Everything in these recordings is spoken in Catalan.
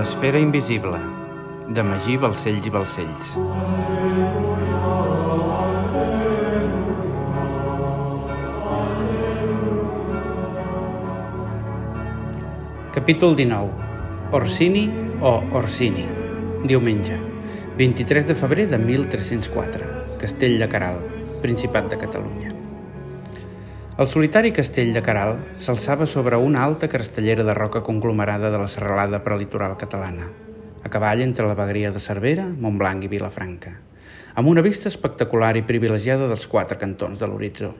L'esfera invisible, de Magí Balcells i Balcells. Capítol 19. Orsini o Orsini. Diumenge. 23 de febrer de 1304. Castell de Caral, Principat de Catalunya. El solitari castell de Caral s'alçava sobre una alta castellera de roca conglomerada de la serralada prelitoral catalana, a cavall entre la vegueria de Cervera, Montblanc i Vilafranca, amb una vista espectacular i privilegiada dels quatre cantons de l'horitzó.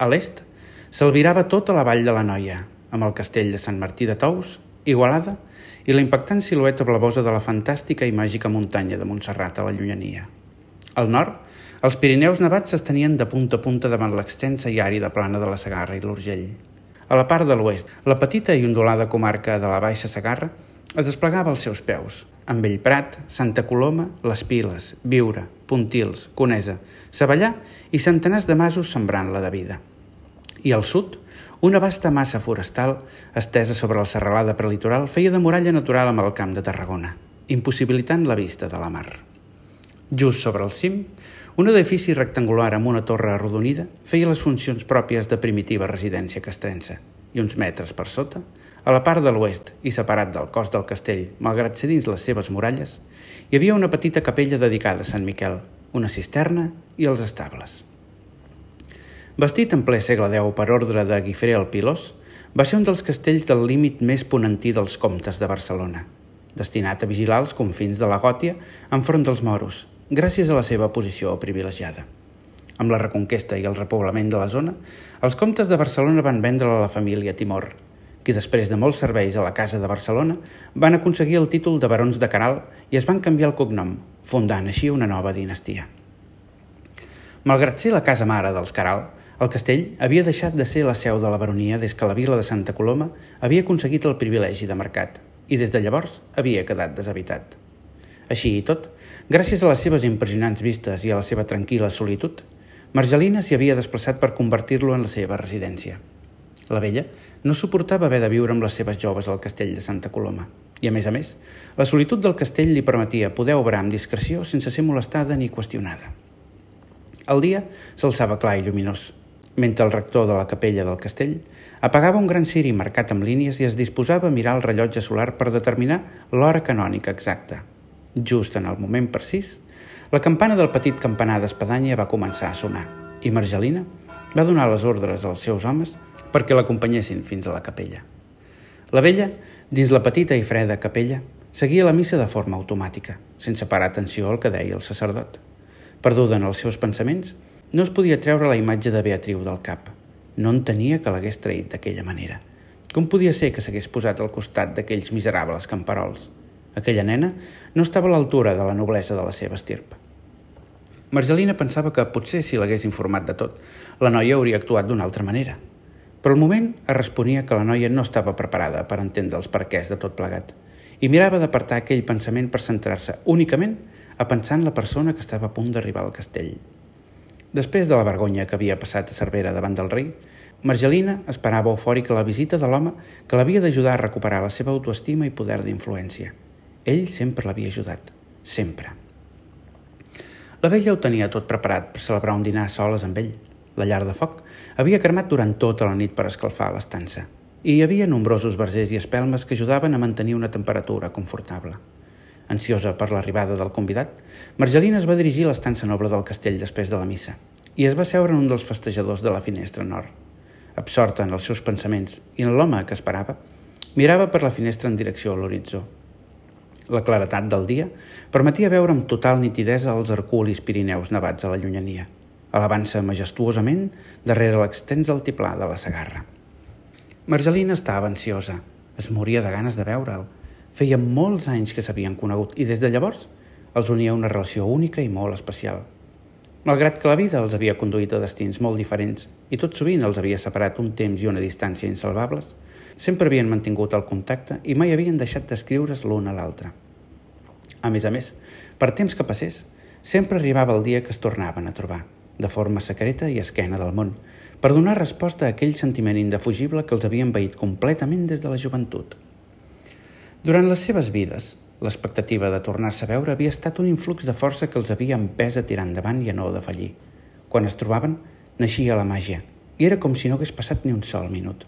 A l'est s'albirava tota la vall de la Noia, amb el castell de Sant Martí de Tous, Igualada i la impactant silueta blavosa de la fantàstica i màgica muntanya de Montserrat a la llunyania. Al nord, els Pirineus nevats s'estenien de punta a punta davant l'extensa i àrida plana de la Segarra i l'Urgell. A la part de l'oest, la petita i ondulada comarca de la Baixa Segarra es desplegava als seus peus, amb Bellprat, Santa Coloma, Les Piles, Viure, Pontils, Conesa, Savallà i centenars de masos sembrant-la de vida. I al sud, una vasta massa forestal, estesa sobre la serralada prelitoral, feia de muralla natural amb el camp de Tarragona, impossibilitant la vista de la mar. Just sobre el cim, un edifici rectangular amb una torre arrodonida feia les funcions pròpies de primitiva residència castrense i uns metres per sota, a la part de l'oest i separat del cos del castell, malgrat ser dins les seves muralles, hi havia una petita capella dedicada a Sant Miquel, una cisterna i els estables. Vestit en ple segle X per ordre de Guifré el Pilós, va ser un dels castells del límit més ponentí dels comtes de Barcelona, destinat a vigilar els confins de la Gòtia enfront dels moros, gràcies a la seva posició privilegiada. Amb la reconquesta i el repoblament de la zona, els comtes de Barcelona van vendre a la família Timor, qui després de molts serveis a la Casa de Barcelona van aconseguir el títol de barons de Caral i es van canviar el cognom, fundant així una nova dinastia. Malgrat ser la casa mare dels Caral, el castell havia deixat de ser la seu de la baronia des que la vila de Santa Coloma havia aconseguit el privilegi de mercat i des de llavors havia quedat deshabitat. Així i tot, gràcies a les seves impressionants vistes i a la seva tranquil·la solitud, Margelina s'hi havia desplaçat per convertir-lo en la seva residència. La vella no suportava haver de viure amb les seves joves al castell de Santa Coloma. I, a més a més, la solitud del castell li permetia poder obrar amb discreció sense ser molestada ni qüestionada. El dia s'alçava clar i lluminós, mentre el rector de la capella del castell apagava un gran ciri marcat amb línies i es disposava a mirar el rellotge solar per determinar l'hora canònica exacta. Just en el moment precís, la campana del petit campanar d'espadanya va començar a sonar i Margelina va donar les ordres als seus homes perquè l'acompanyessin fins a la capella. La vella, dins la petita i freda capella, seguia la missa de forma automàtica, sense parar atenció al que deia el sacerdot. Perduda en els seus pensaments, no es podia treure la imatge de Beatriu del cap. No entenia que l'hagués traït d'aquella manera. Com podia ser que s'hagués posat al costat d'aquells miserables camperols? Aquella nena no estava a l'altura de la noblesa de la seva estirpa. Margelina pensava que potser si l'hagués informat de tot, la noia hauria actuat d'una altra manera. Però al moment es responia que la noia no estava preparada per entendre els perquès de tot plegat i mirava d'apartar aquell pensament per centrar-se únicament a pensar en la persona que estava a punt d'arribar al castell. Després de la vergonya que havia passat a Cervera davant del rei, Margelina esperava eufòrica la visita de l'home que l'havia d'ajudar a recuperar la seva autoestima i poder d'influència. Ell sempre l'havia ajudat. Sempre. La vella ho tenia tot preparat per celebrar un dinar soles amb ell. La llar de foc havia cremat durant tota la nit per escalfar l'estança i hi havia nombrosos versers i espelmes que ajudaven a mantenir una temperatura confortable. Ansiosa per l'arribada del convidat, Margelina es va dirigir a l'estança noble del castell després de la missa i es va seure en un dels festejadors de la finestra nord. Absorta en els seus pensaments i en l'home que esperava, mirava per la finestra en direcció a l'horitzó. La claretat del dia permetia veure amb total nitidesa els herculis Pirineus nevats a la llunyania, elevant-se majestuosament darrere l'extens altiplà de la Sagarra. Margelina estava ansiosa, es moria de ganes de veure'l, Feia molts anys que s'havien conegut i des de llavors els unia una relació única i molt especial. Malgrat que la vida els havia conduït a destins molt diferents i tot sovint els havia separat un temps i una distància insalvables, sempre havien mantingut el contacte i mai havien deixat d'escriure's l'un a l'altre. A més a més, per temps que passés, sempre arribava el dia que es tornaven a trobar, de forma secreta i esquena del món, per donar resposta a aquell sentiment indefugible que els havia envaït completament des de la joventut. Durant les seves vides, l'expectativa de tornar-se a veure havia estat un influx de força que els havia empès a tirar endavant i a no defallir. Quan es trobaven, naixia la màgia, i era com si no hagués passat ni un sol minut.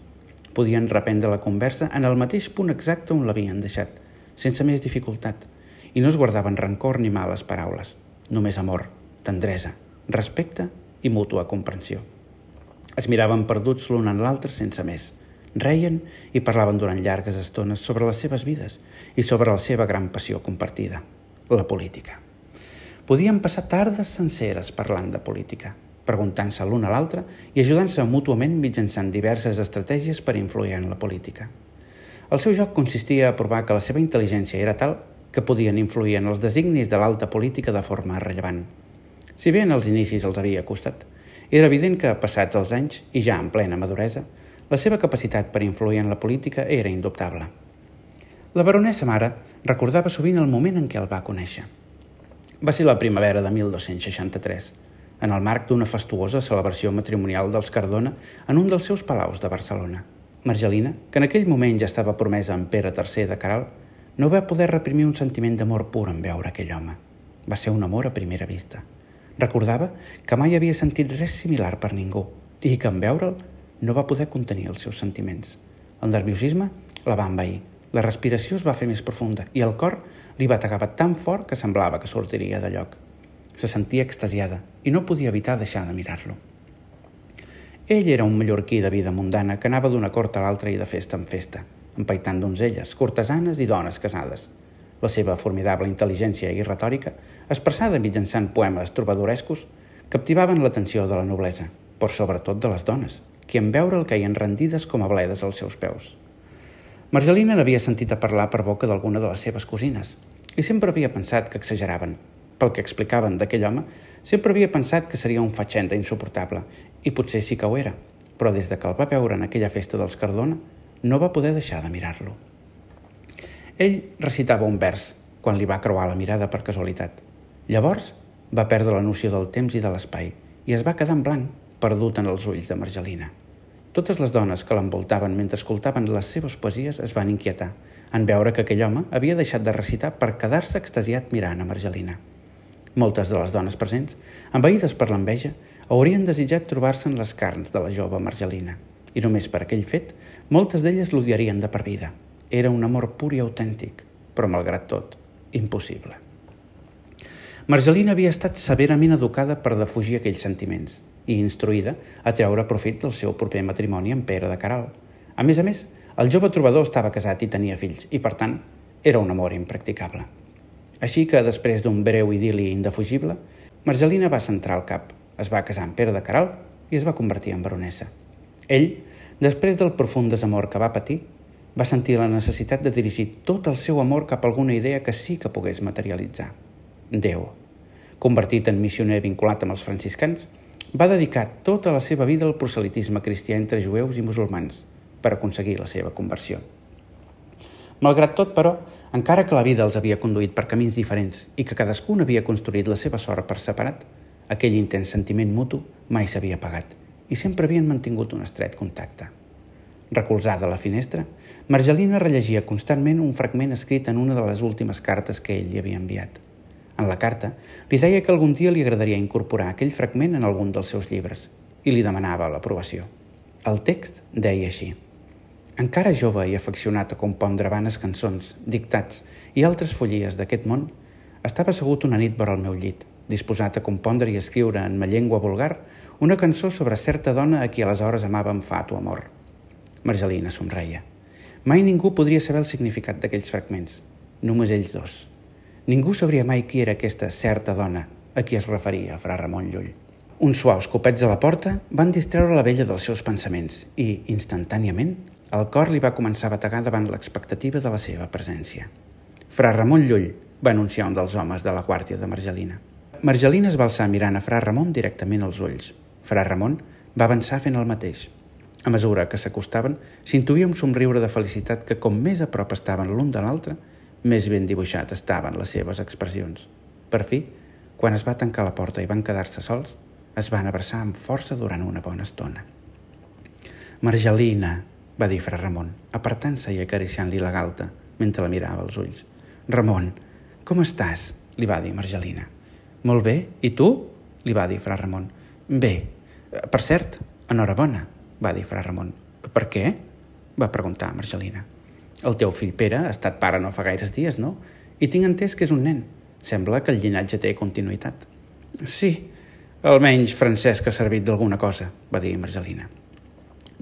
Podien reprendre la conversa en el mateix punt exacte on l'havien deixat, sense més dificultat, i no es guardaven rancor ni males paraules, només amor, tendresa, respecte i mútua comprensió. Es miraven perduts l'un en l'altre sense més. Reien i parlaven durant llargues estones sobre les seves vides i sobre la seva gran passió compartida, la política. Podien passar tardes senceres parlant de política, preguntant-se l'un a l'altre i ajudant-se mútuament mitjançant diverses estratègies per influir en la política. El seu joc consistia a provar que la seva intel·ligència era tal que podien influir en els designis de l'alta política de forma rellevant. Si bé en els inicis els havia costat, era evident que, passats els anys i ja en plena maduresa, la seva capacitat per influir en la política era indubtable. La baronessa mare recordava sovint el moment en què el va conèixer. Va ser la primavera de 1263, en el marc d'una fastuosa celebració matrimonial dels Cardona en un dels seus palaus de Barcelona. Margelina, que en aquell moment ja estava promesa amb Pere III de Caral, no va poder reprimir un sentiment d'amor pur en veure aquell home. Va ser un amor a primera vista. Recordava que mai havia sentit res similar per ningú i que en veure'l no va poder contenir els seus sentiments. El nerviosisme la va envair, la respiració es va fer més profunda i el cor li va bategava tan fort que semblava que sortiria de lloc. Se sentia extasiada i no podia evitar deixar de mirar-lo. Ell era un mallorquí de vida mundana que anava d'una cort a l'altra i de festa en festa, empaitant donzelles, cortesanes i dones casades. La seva formidable intel·ligència i retòrica, expressada mitjançant poemes trobadorescos, captivaven l'atenció de la noblesa, per sobretot de les dones, qui en veure'l caien rendides com a bledes als seus peus. Margelina n'havia sentit a parlar per boca d'alguna de les seves cosines i sempre havia pensat que exageraven. Pel que explicaven d'aquell home, sempre havia pensat que seria un fatxenda insuportable i potser sí que ho era, però des de que el va veure en aquella festa dels Cardona no va poder deixar de mirar-lo. Ell recitava un vers quan li va creuar la mirada per casualitat. Llavors va perdre la noció del temps i de l'espai i es va quedar en blanc, perdut en els ulls de Margelina. Totes les dones que l'envoltaven mentre escoltaven les seves poesies es van inquietar en veure que aquell home havia deixat de recitar per quedar-se extasiat mirant a Margelina. Moltes de les dones presents, envaïdes per l'enveja, haurien desitjat trobar-se en les carns de la jove Margelina. I només per aquell fet, moltes d'elles l'odiarien de per vida. Era un amor pur i autèntic, però malgrat tot, impossible. Margelina havia estat severament educada per defugir aquells sentiments i instruïda a treure profit del seu proper matrimoni amb Pere de Caral. A més a més, el jove trobador estava casat i tenia fills i, per tant, era un amor impracticable. Així que, després d'un breu idili indefugible, Margelina va centrar el cap, es va casar amb Pere de Caral i es va convertir en baronessa. Ell, després del profund desamor que va patir, va sentir la necessitat de dirigir tot el seu amor cap a alguna idea que sí que pogués materialitzar. Déu. Convertit en missioner vinculat amb els franciscans, va dedicar tota la seva vida al proselitisme cristià entre jueus i musulmans per aconseguir la seva conversió. Malgrat tot, però, encara que la vida els havia conduït per camins diferents i que cadascun havia construït la seva sort per separat, aquell intens sentiment mutu mai s'havia pagat i sempre havien mantingut un estret contacte. Recolzada a la finestra, Margelina rellegia constantment un fragment escrit en una de les últimes cartes que ell li havia enviat. En la carta, li deia que algun dia li agradaria incorporar aquell fragment en algun dels seus llibres i li demanava l'aprovació. El text deia així – encara jove i afeccionat a compondre vanes cançons, dictats i altres follies d'aquest món, estava assegut una nit vora el meu llit, disposat a compondre i escriure en ma llengua vulgar una cançó sobre certa dona a qui aleshores amava amb fat o amor. Margelina somreia. Mai ningú podria saber el significat d'aquells fragments, només ells dos. Ningú sabria mai qui era aquesta certa dona a qui es referia Fra Ramon Llull. Uns suaus copets a la porta van distreure la vella dels seus pensaments i, instantàniament, el cor li va començar a bategar davant l'expectativa de la seva presència. Fra Ramon Llull, va anunciar un dels homes de la guàrdia de Margelina. Margelina es va alçar mirant a Fra Ramon directament als ulls. Fra Ramon va avançar fent el mateix. A mesura que s'acostaven, s'intuïa un somriure de felicitat que com més a prop estaven l'un de l'altre, més ben dibuixat estaven les seves expressions. Per fi, quan es va tancar la porta i van quedar-se sols, es van abraçar amb força durant una bona estona. Margelina, va dir Fra Ramon, apartant-se i acariciant-li la galta, mentre la mirava als ulls. Ramon, com estàs? li va dir Margelina. Molt bé, i tu? li va dir fra Ramon. Bé. Per cert, enhorabona, va dir fra Ramon. Per què? va preguntar Margelina. El teu fill Pere ha estat pare no fa gaires dies, no? I tinc entès que és un nen. Sembla que el llinatge té continuïtat. Sí, almenys Francesc ha servit d'alguna cosa, va dir Margelina.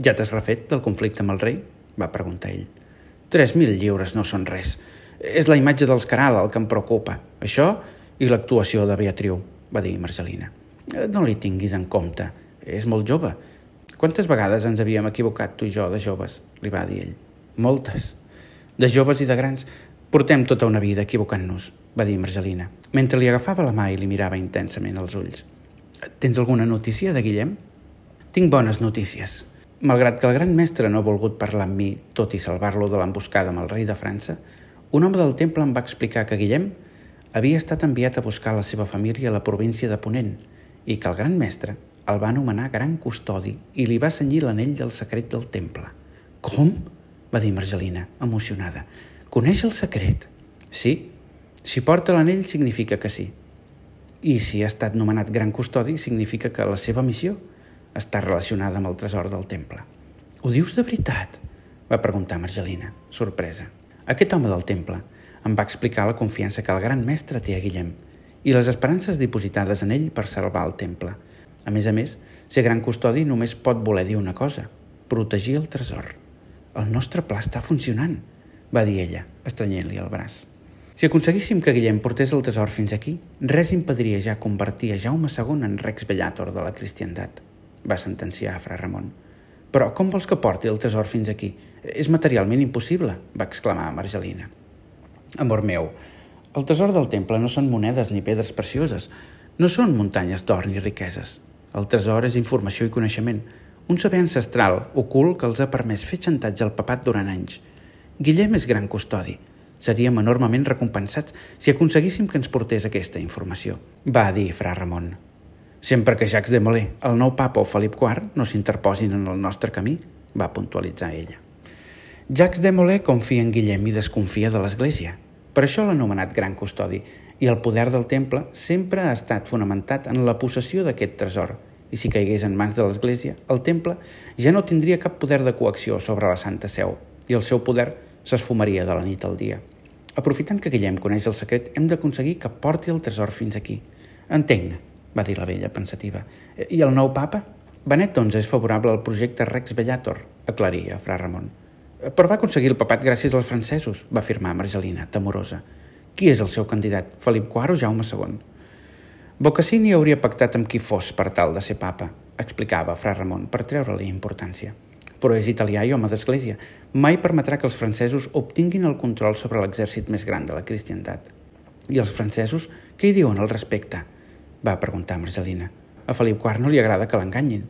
Ja t'has refet del conflicte amb el rei? va preguntar ell. Tres mil lliures no són res. És la imatge dels Caral el que em preocupa. Això i l'actuació de Beatriu, va dir Marcelina. Eh, no li tinguis en compte. És molt jove. Quantes vegades ens havíem equivocat tu i jo de joves? li va dir ell. Moltes. De joves i de grans. Portem tota una vida equivocant-nos, va dir Marcelina, mentre li agafava la mà i li mirava intensament als ulls. Tens alguna notícia de Guillem? Tinc bones notícies, Malgrat que el gran mestre no ha volgut parlar amb mi, tot i salvar-lo de l'emboscada amb el rei de França, un home del temple em va explicar que Guillem havia estat enviat a buscar la seva família a la província de Ponent i que el gran mestre el va anomenar gran custodi i li va senyir l'anell del secret del temple. Com? va dir Margelina, emocionada. Coneix el secret? Sí. Si porta l'anell significa que sí. I si ha estat nomenat gran custodi significa que la seva missió està relacionada amb el tresor del temple. Ho dius de veritat? va preguntar Margelina, sorpresa. Aquest home del temple em va explicar la confiança que el gran mestre té a Guillem i les esperances dipositades en ell per salvar el temple. A més a més, ser gran custodi només pot voler dir una cosa, protegir el tresor. El nostre pla està funcionant, va dir ella, estrenyent-li el braç. Si aconseguíssim que Guillem portés el tresor fins aquí, res impediria ja convertir a Jaume II en rex bellator de la cristiandat va sentenciar Fra Ramon. Però com vols que porti el tresor fins aquí? És materialment impossible, va exclamar Margelina. Amor meu, el tresor del temple no són monedes ni pedres precioses, no són muntanyes d'or ni riqueses. El tresor és informació i coneixement, un saber ancestral, ocult, que els ha permès fer xantatge al papat durant anys. Guillem és gran custodi. Seríem enormement recompensats si aconseguíssim que ens portés aquesta informació, va dir Fra Ramon sempre que Jacques de Molay, el nou papa o Felip IV no s'interposin en el nostre camí, va puntualitzar ella. Jacques de Molay confia en Guillem i desconfia de l'Església. Per això l'ha anomenat gran custodi, i el poder del temple sempre ha estat fonamentat en la possessió d'aquest tresor, i si caigués en mans de l'Església, el temple ja no tindria cap poder de coacció sobre la Santa Seu, i el seu poder s'esfumaria de la nit al dia. Aprofitant que Guillem coneix el secret, hem d'aconseguir que porti el tresor fins aquí. Entenc, va dir la vella pensativa. I el nou papa? Benet XI és favorable al projecte Rex Bellator, aclaria Fra Ramon. Però va aconseguir el papat gràcies als francesos, va afirmar Margelina, temorosa. Qui és el seu candidat, Felip IV o Jaume II? Bocassini hauria pactat amb qui fos per tal de ser papa, explicava Fra Ramon, per treure-li importància. Però és italià i home d'església. Mai permetrà que els francesos obtinguin el control sobre l'exèrcit més gran de la cristiandat. I els francesos, què hi diuen al respecte? Va preguntar Marcelina. A Felip IV no li agrada que l'enganyin.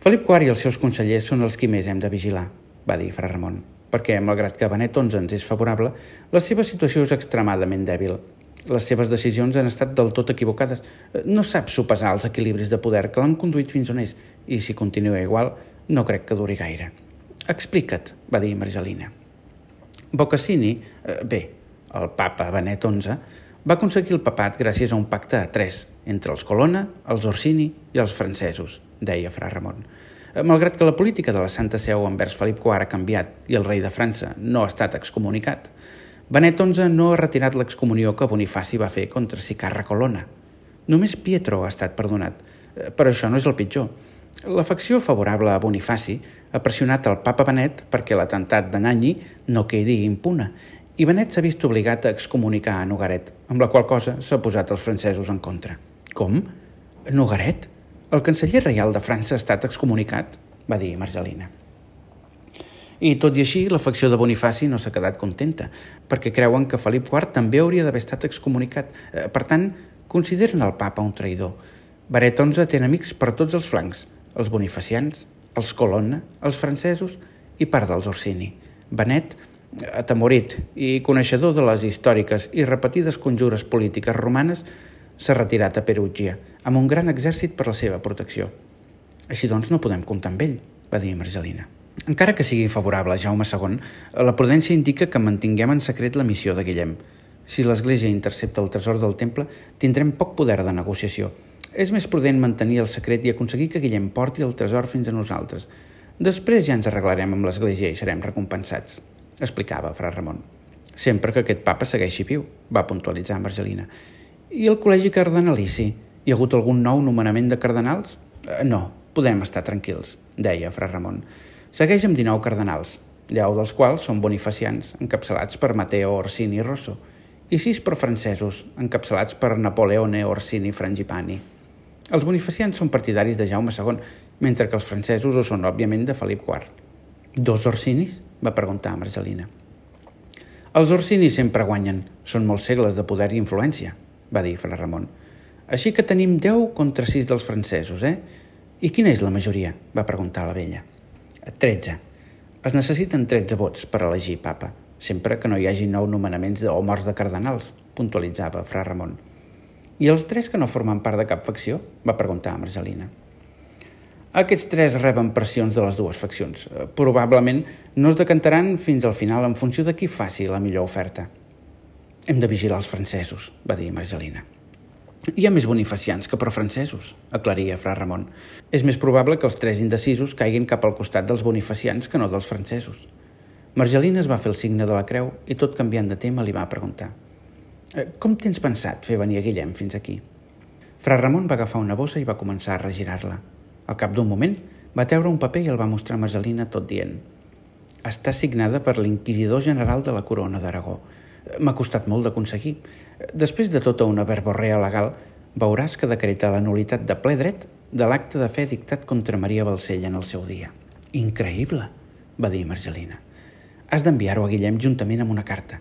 Felip IV i els seus consellers són els qui més hem de vigilar, va dir Fra Ramon, perquè, malgrat que Benet XI ens és favorable, la seva situació és extremadament dèbil. Les seves decisions han estat del tot equivocades. No sap sopesar els equilibris de poder que l'han conduït fins on és, i si continua igual, no crec que duri gaire. Explica't, va dir Margelina. Bocassini, eh, bé, el papa Benet XI, va aconseguir el papat gràcies a un pacte a tres, entre els Colonna, els Orsini i els francesos, deia Fra Ramon. Eh, malgrat que la política de la Santa Seu envers Felip IV ha canviat i el rei de França no ha estat excomunicat, Benet XI no ha retirat l'excomunió que Bonifaci va fer contra Sicarra Colonna. Només Pietro ha estat perdonat, eh, però això no és el pitjor. La facció favorable a Bonifaci ha pressionat el papa Benet perquè l'atemptat de Nanyi no quedi impuna Benet s'ha vist obligat a excomunicar a Nogaret, amb la qual cosa s'ha posat els francesos en contra. Com? Nogaret? El canceller reial de França ha estat excomunicat? va dir Margelina. I tot i així, la facció de Bonifaci no s'ha quedat contenta, perquè creuen que Felip IV també hauria d'haver estat excomunicat. Eh, per tant, consideren el papa un traïdor. Baret XI té amics per tots els flancs, els bonifacians, els Colonna, els francesos i part dels Orsini. Benet atemorit i coneixedor de les històriques i repetides conjures polítiques romanes, s'ha retirat a Perugia, amb un gran exèrcit per la seva protecció. Així doncs no podem comptar amb ell, va dir Margelina. Encara que sigui favorable a Jaume II, la prudència indica que mantinguem en secret la missió de Guillem. Si l'Església intercepta el tresor del temple, tindrem poc poder de negociació. És més prudent mantenir el secret i aconseguir que Guillem porti el tresor fins a nosaltres. Després ja ens arreglarem amb l'Església i serem recompensats, explicava Fra Ramon. Sempre que aquest papa segueixi viu, va puntualitzar Margelina. I el col·legi cardenalici? Hi ha hagut algun nou nomenament de cardenals? Eh, no, podem estar tranquils, deia Fra Ramon. Segueix amb 19 cardenals, 10 dels quals són bonifacians, encapçalats per Matteo Orsini Rosso, i 6 per francesos, encapçalats per Napoleone Orsini Frangipani. Els bonifacians són partidaris de Jaume II, mentre que els francesos ho són, òbviament, de Felip IV. Dos Orsinis? Va preguntar Margelina. Els Orsinis sempre guanyen. Són molts segles de poder i influència, va dir Fra Ramon. Així que tenim 10 contra 6 dels francesos, eh? I quina és la majoria? va preguntar la vella. 13. Es necessiten 13 vots per elegir papa, sempre que no hi hagi nou nomenaments o morts de cardenals, puntualitzava Fra Ramon. I els tres que no formen part de cap facció? va preguntar Margelina. Aquests tres reben pressions de les dues faccions. Probablement no es decantaran fins al final en funció de qui faci la millor oferta. Hem de vigilar els francesos, va dir Margelina. Hi ha més bonifacians que pro-francesos, aclaria Fra Ramon. És més probable que els tres indecisos caiguin cap al costat dels bonifacians que no dels francesos. Margelina es va fer el signe de la creu i tot canviant de tema li va preguntar eh, «Com tens pensat fer venir a Guillem fins aquí?» Fra Ramon va agafar una bossa i va començar a regirar-la. Al cap d'un moment va treure un paper i el va mostrar a Margelina tot dient «Està signada per l'inquisidor general de la corona d'Aragó, M'ha costat molt d'aconseguir. Després de tota una verborrea legal, veuràs que decreta la nulitat de ple dret de l'acte de fe dictat contra Maria Balcell en el seu dia. Increïble, va dir Margelina. Has d'enviar-ho a Guillem juntament amb una carta.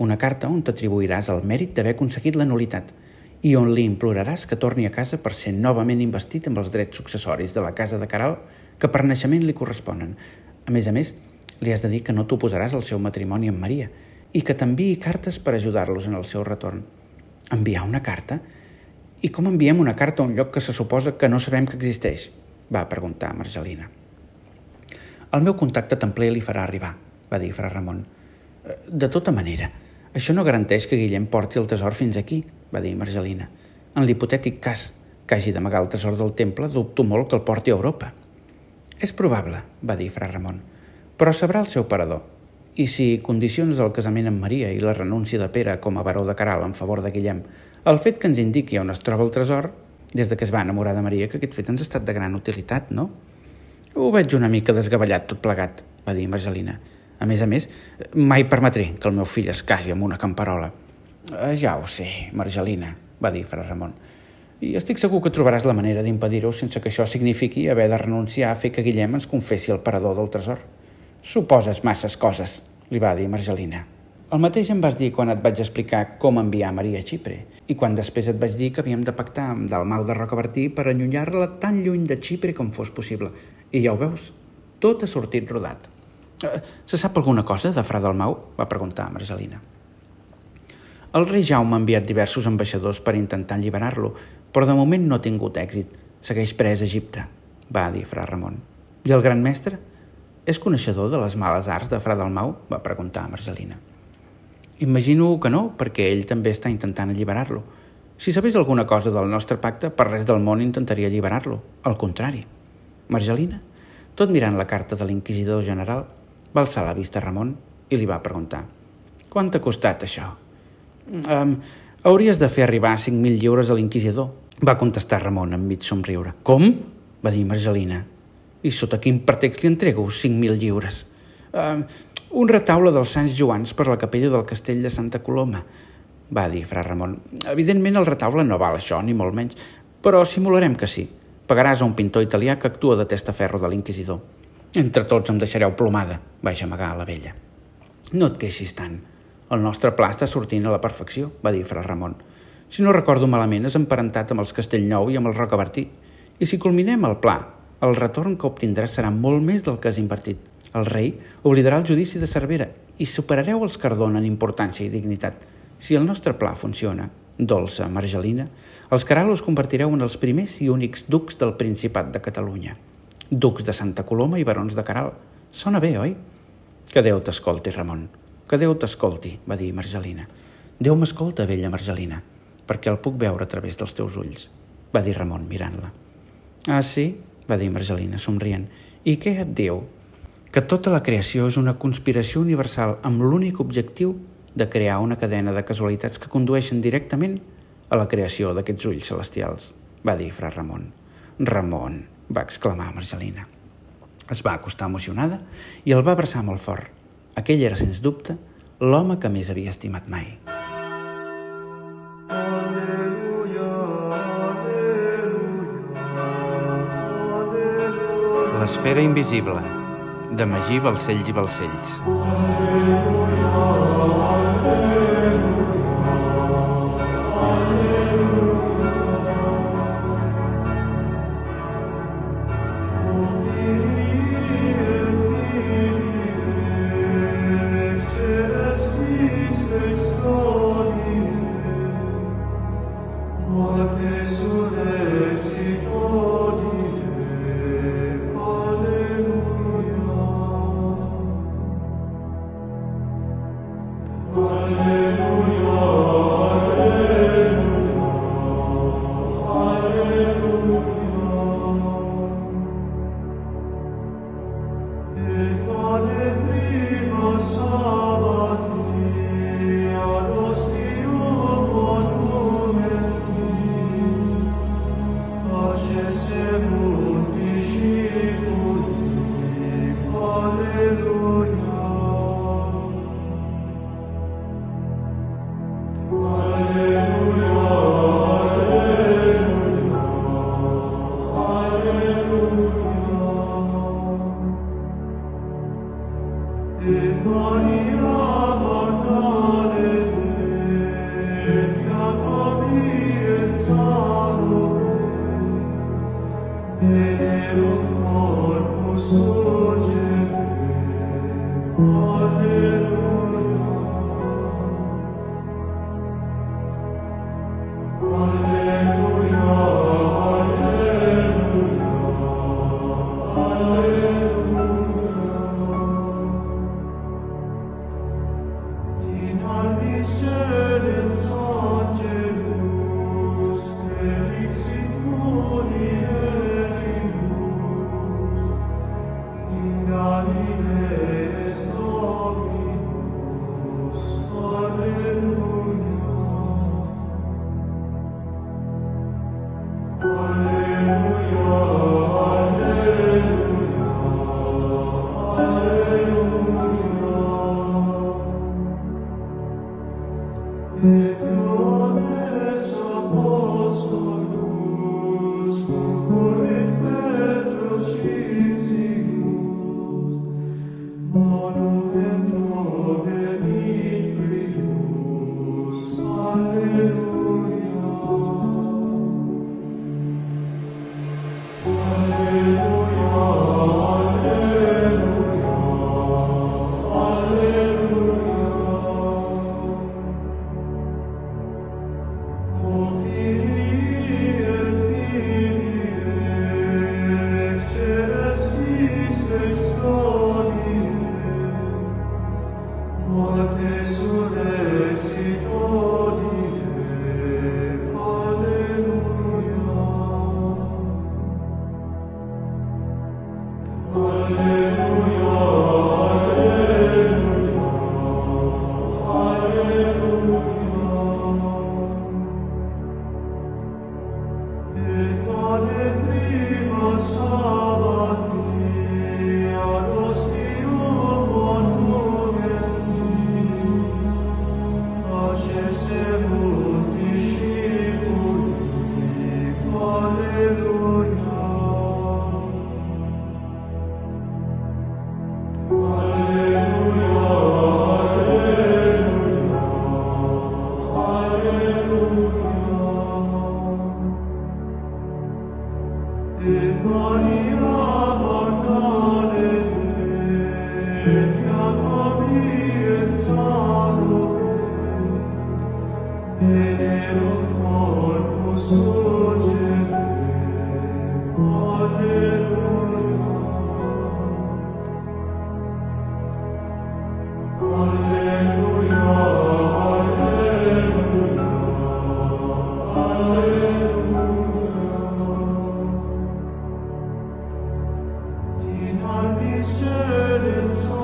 Una carta on t'atribuiràs el mèrit d'haver aconseguit la nulitat i on li imploraràs que torni a casa per ser novament investit amb els drets successoris de la casa de Caral que per naixement li corresponen. A més a més, li has de dir que no t'oposaràs al seu matrimoni amb Maria i que t'enviï cartes per ajudar-los en el seu retorn. Enviar una carta? I com enviem una carta a un lloc que se suposa que no sabem que existeix? va preguntar Margelina. El meu contacte templer li farà arribar, va dir Fra Ramon. De tota manera, això no garanteix que Guillem porti el tresor fins aquí, va dir Margelina. En l'hipotètic cas que hagi d'amagar el tresor del temple, dubto molt que el porti a Europa. És probable, va dir Fra Ramon, però sabrà el seu parador i si condicions el casament amb Maria i la renúncia de Pere com a baró de Caral en favor de Guillem, el fet que ens indiqui on es troba el tresor, des de que es va enamorar de Maria, que aquest fet ens ha estat de gran utilitat, no? Ho veig una mica desgavellat tot plegat, va dir Margelina. A més a més, mai permetré que el meu fill es casi amb una camperola. Eh, ja ho sé, Margelina, va dir Fra Ramon. I estic segur que trobaràs la manera d'impedir-ho sense que això signifiqui haver de renunciar a fer que Guillem ens confessi el parador del tresor. Suposes masses coses, li va dir Margelina. El mateix em vas dir quan et vaig explicar com enviar Maria a Xipre i quan després et vaig dir que havíem de pactar amb Dalmau de Rocabertí per allunyar-la tan lluny de Xipre com fos possible. I ja ho veus, tot ha sortit rodat. Eh, se sap alguna cosa de Fra Dalmau? va preguntar Margelina. El rei Jaume ha enviat diversos ambaixadors per intentar alliberar-lo, però de moment no ha tingut èxit. Segueix pres a Egipte, va dir Fra Ramon. I el gran mestre? És coneixedor de les males arts de Fra Dalmau? va preguntar Marcelina. Imagino que no, perquè ell també està intentant alliberar-lo. Si sabés alguna cosa del nostre pacte, per res del món intentaria alliberar-lo. Al contrari. Margelina, tot mirant la carta de l'inquisidor general, va alçar la vista a Ramon i li va preguntar «Quant t'ha costat, això?» Um, «Hauries de fer arribar 5.000 lliures a l'inquisidor», va contestar Ramon amb mig somriure. «Com?» va dir Margelina, i sota quin pretext li entrego 5.000 lliures? Uh, un retaule dels Sants Joans per la capella del castell de Santa Coloma, va dir Fra Ramon. Evidentment el retaule no val això, ni molt menys, però simularem que sí. Pagaràs a un pintor italià que actua de testaferro de l'inquisidor. Entre tots em deixareu plomada, va gemegar la vella. No et queixis tant. El nostre pla està sortint a la perfecció, va dir Fra Ramon. Si no recordo malament, és emparentat amb els Castellnou i amb el Rocabertí. I si culminem el pla el retorn que obtindràs serà molt més del que has invertit. El rei oblidarà el judici de Cervera i superareu els Cardona en importància i dignitat. Si el nostre pla funciona, dolça Margelina, els Caralos convertireu en els primers i únics ducs del Principat de Catalunya. Ducs de Santa Coloma i barons de Caral, Sona bé, oi? Que Déu t'escolti, Ramon. Que Déu t'escolti, va dir Margelina. Déu m'escolta, vella Margelina, perquè el puc veure a través dels teus ulls, va dir Ramon mirant-la. Ah, sí? va dir Margelina, somrient. I què et diu? Que tota la creació és una conspiració universal amb l'únic objectiu de crear una cadena de casualitats que condueixen directament a la creació d'aquests ulls celestials, va dir fra Ramon. Ramon, va exclamar Margelina. Es va acostar emocionada i el va abraçar molt fort. Aquell era, sens dubte, l'home que més havia estimat mai. L'esfera invisible, de Magí Balcells i Balcells. Aleluia, aleluia. Still lives